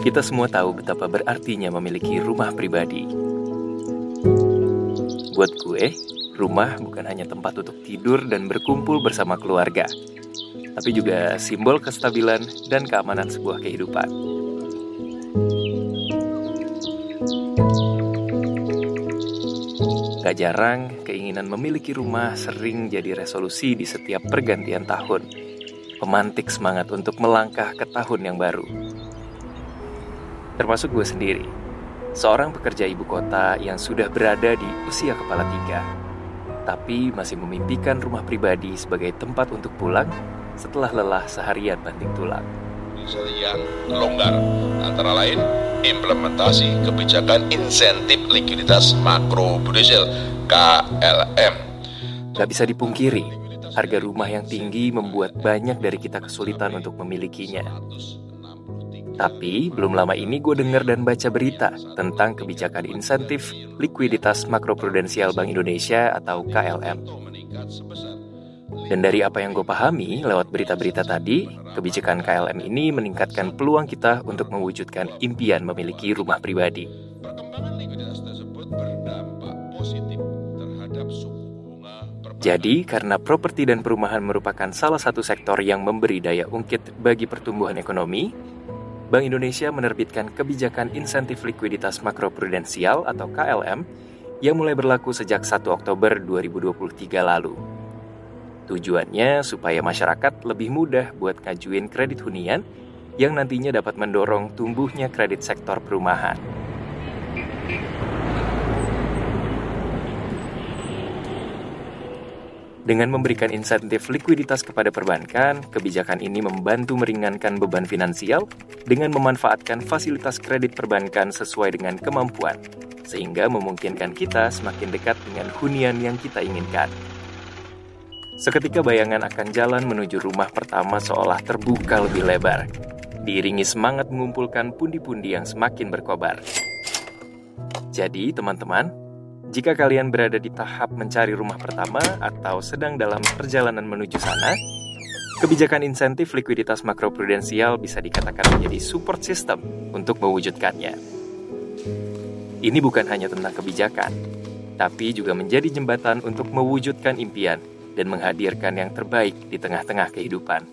Kita semua tahu betapa berartinya memiliki rumah pribadi. Buat gue, rumah bukan hanya tempat untuk tidur dan berkumpul bersama keluarga, tapi juga simbol kestabilan dan keamanan sebuah kehidupan. Gak jarang, keinginan memiliki rumah sering jadi resolusi di setiap pergantian tahun. Pemantik semangat untuk melangkah ke tahun yang baru termasuk gue sendiri. Seorang pekerja ibu kota yang sudah berada di usia kepala tiga, tapi masih memimpikan rumah pribadi sebagai tempat untuk pulang setelah lelah seharian banting tulang. yang longgar, antara lain implementasi kebijakan insentif likuiditas makro prudensial KLM. Gak bisa dipungkiri, harga rumah yang tinggi membuat banyak dari kita kesulitan untuk memilikinya. Tapi belum lama ini gue dengar dan baca berita tentang kebijakan insentif likuiditas makroprudensial Bank Indonesia atau KLM. Dan dari apa yang gue pahami lewat berita-berita tadi, kebijakan KLM ini meningkatkan peluang kita untuk mewujudkan impian memiliki rumah pribadi. Jadi, karena properti dan perumahan merupakan salah satu sektor yang memberi daya ungkit bagi pertumbuhan ekonomi, Bank Indonesia menerbitkan kebijakan insentif likuiditas makroprudensial atau KLM yang mulai berlaku sejak 1 Oktober 2023 lalu. Tujuannya supaya masyarakat lebih mudah buat ngajuin kredit hunian yang nantinya dapat mendorong tumbuhnya kredit sektor perumahan. Dengan memberikan insentif likuiditas kepada perbankan, kebijakan ini membantu meringankan beban finansial dengan memanfaatkan fasilitas kredit perbankan sesuai dengan kemampuan, sehingga memungkinkan kita semakin dekat dengan hunian yang kita inginkan. Seketika bayangan akan jalan menuju rumah pertama seolah terbuka lebih lebar, diiringi semangat mengumpulkan pundi-pundi yang semakin berkobar. Jadi, teman-teman, jika kalian berada di tahap mencari rumah pertama atau sedang dalam perjalanan menuju sana, kebijakan insentif likuiditas makroprudensial bisa dikatakan menjadi support system untuk mewujudkannya. Ini bukan hanya tentang kebijakan, tapi juga menjadi jembatan untuk mewujudkan impian dan menghadirkan yang terbaik di tengah-tengah kehidupan.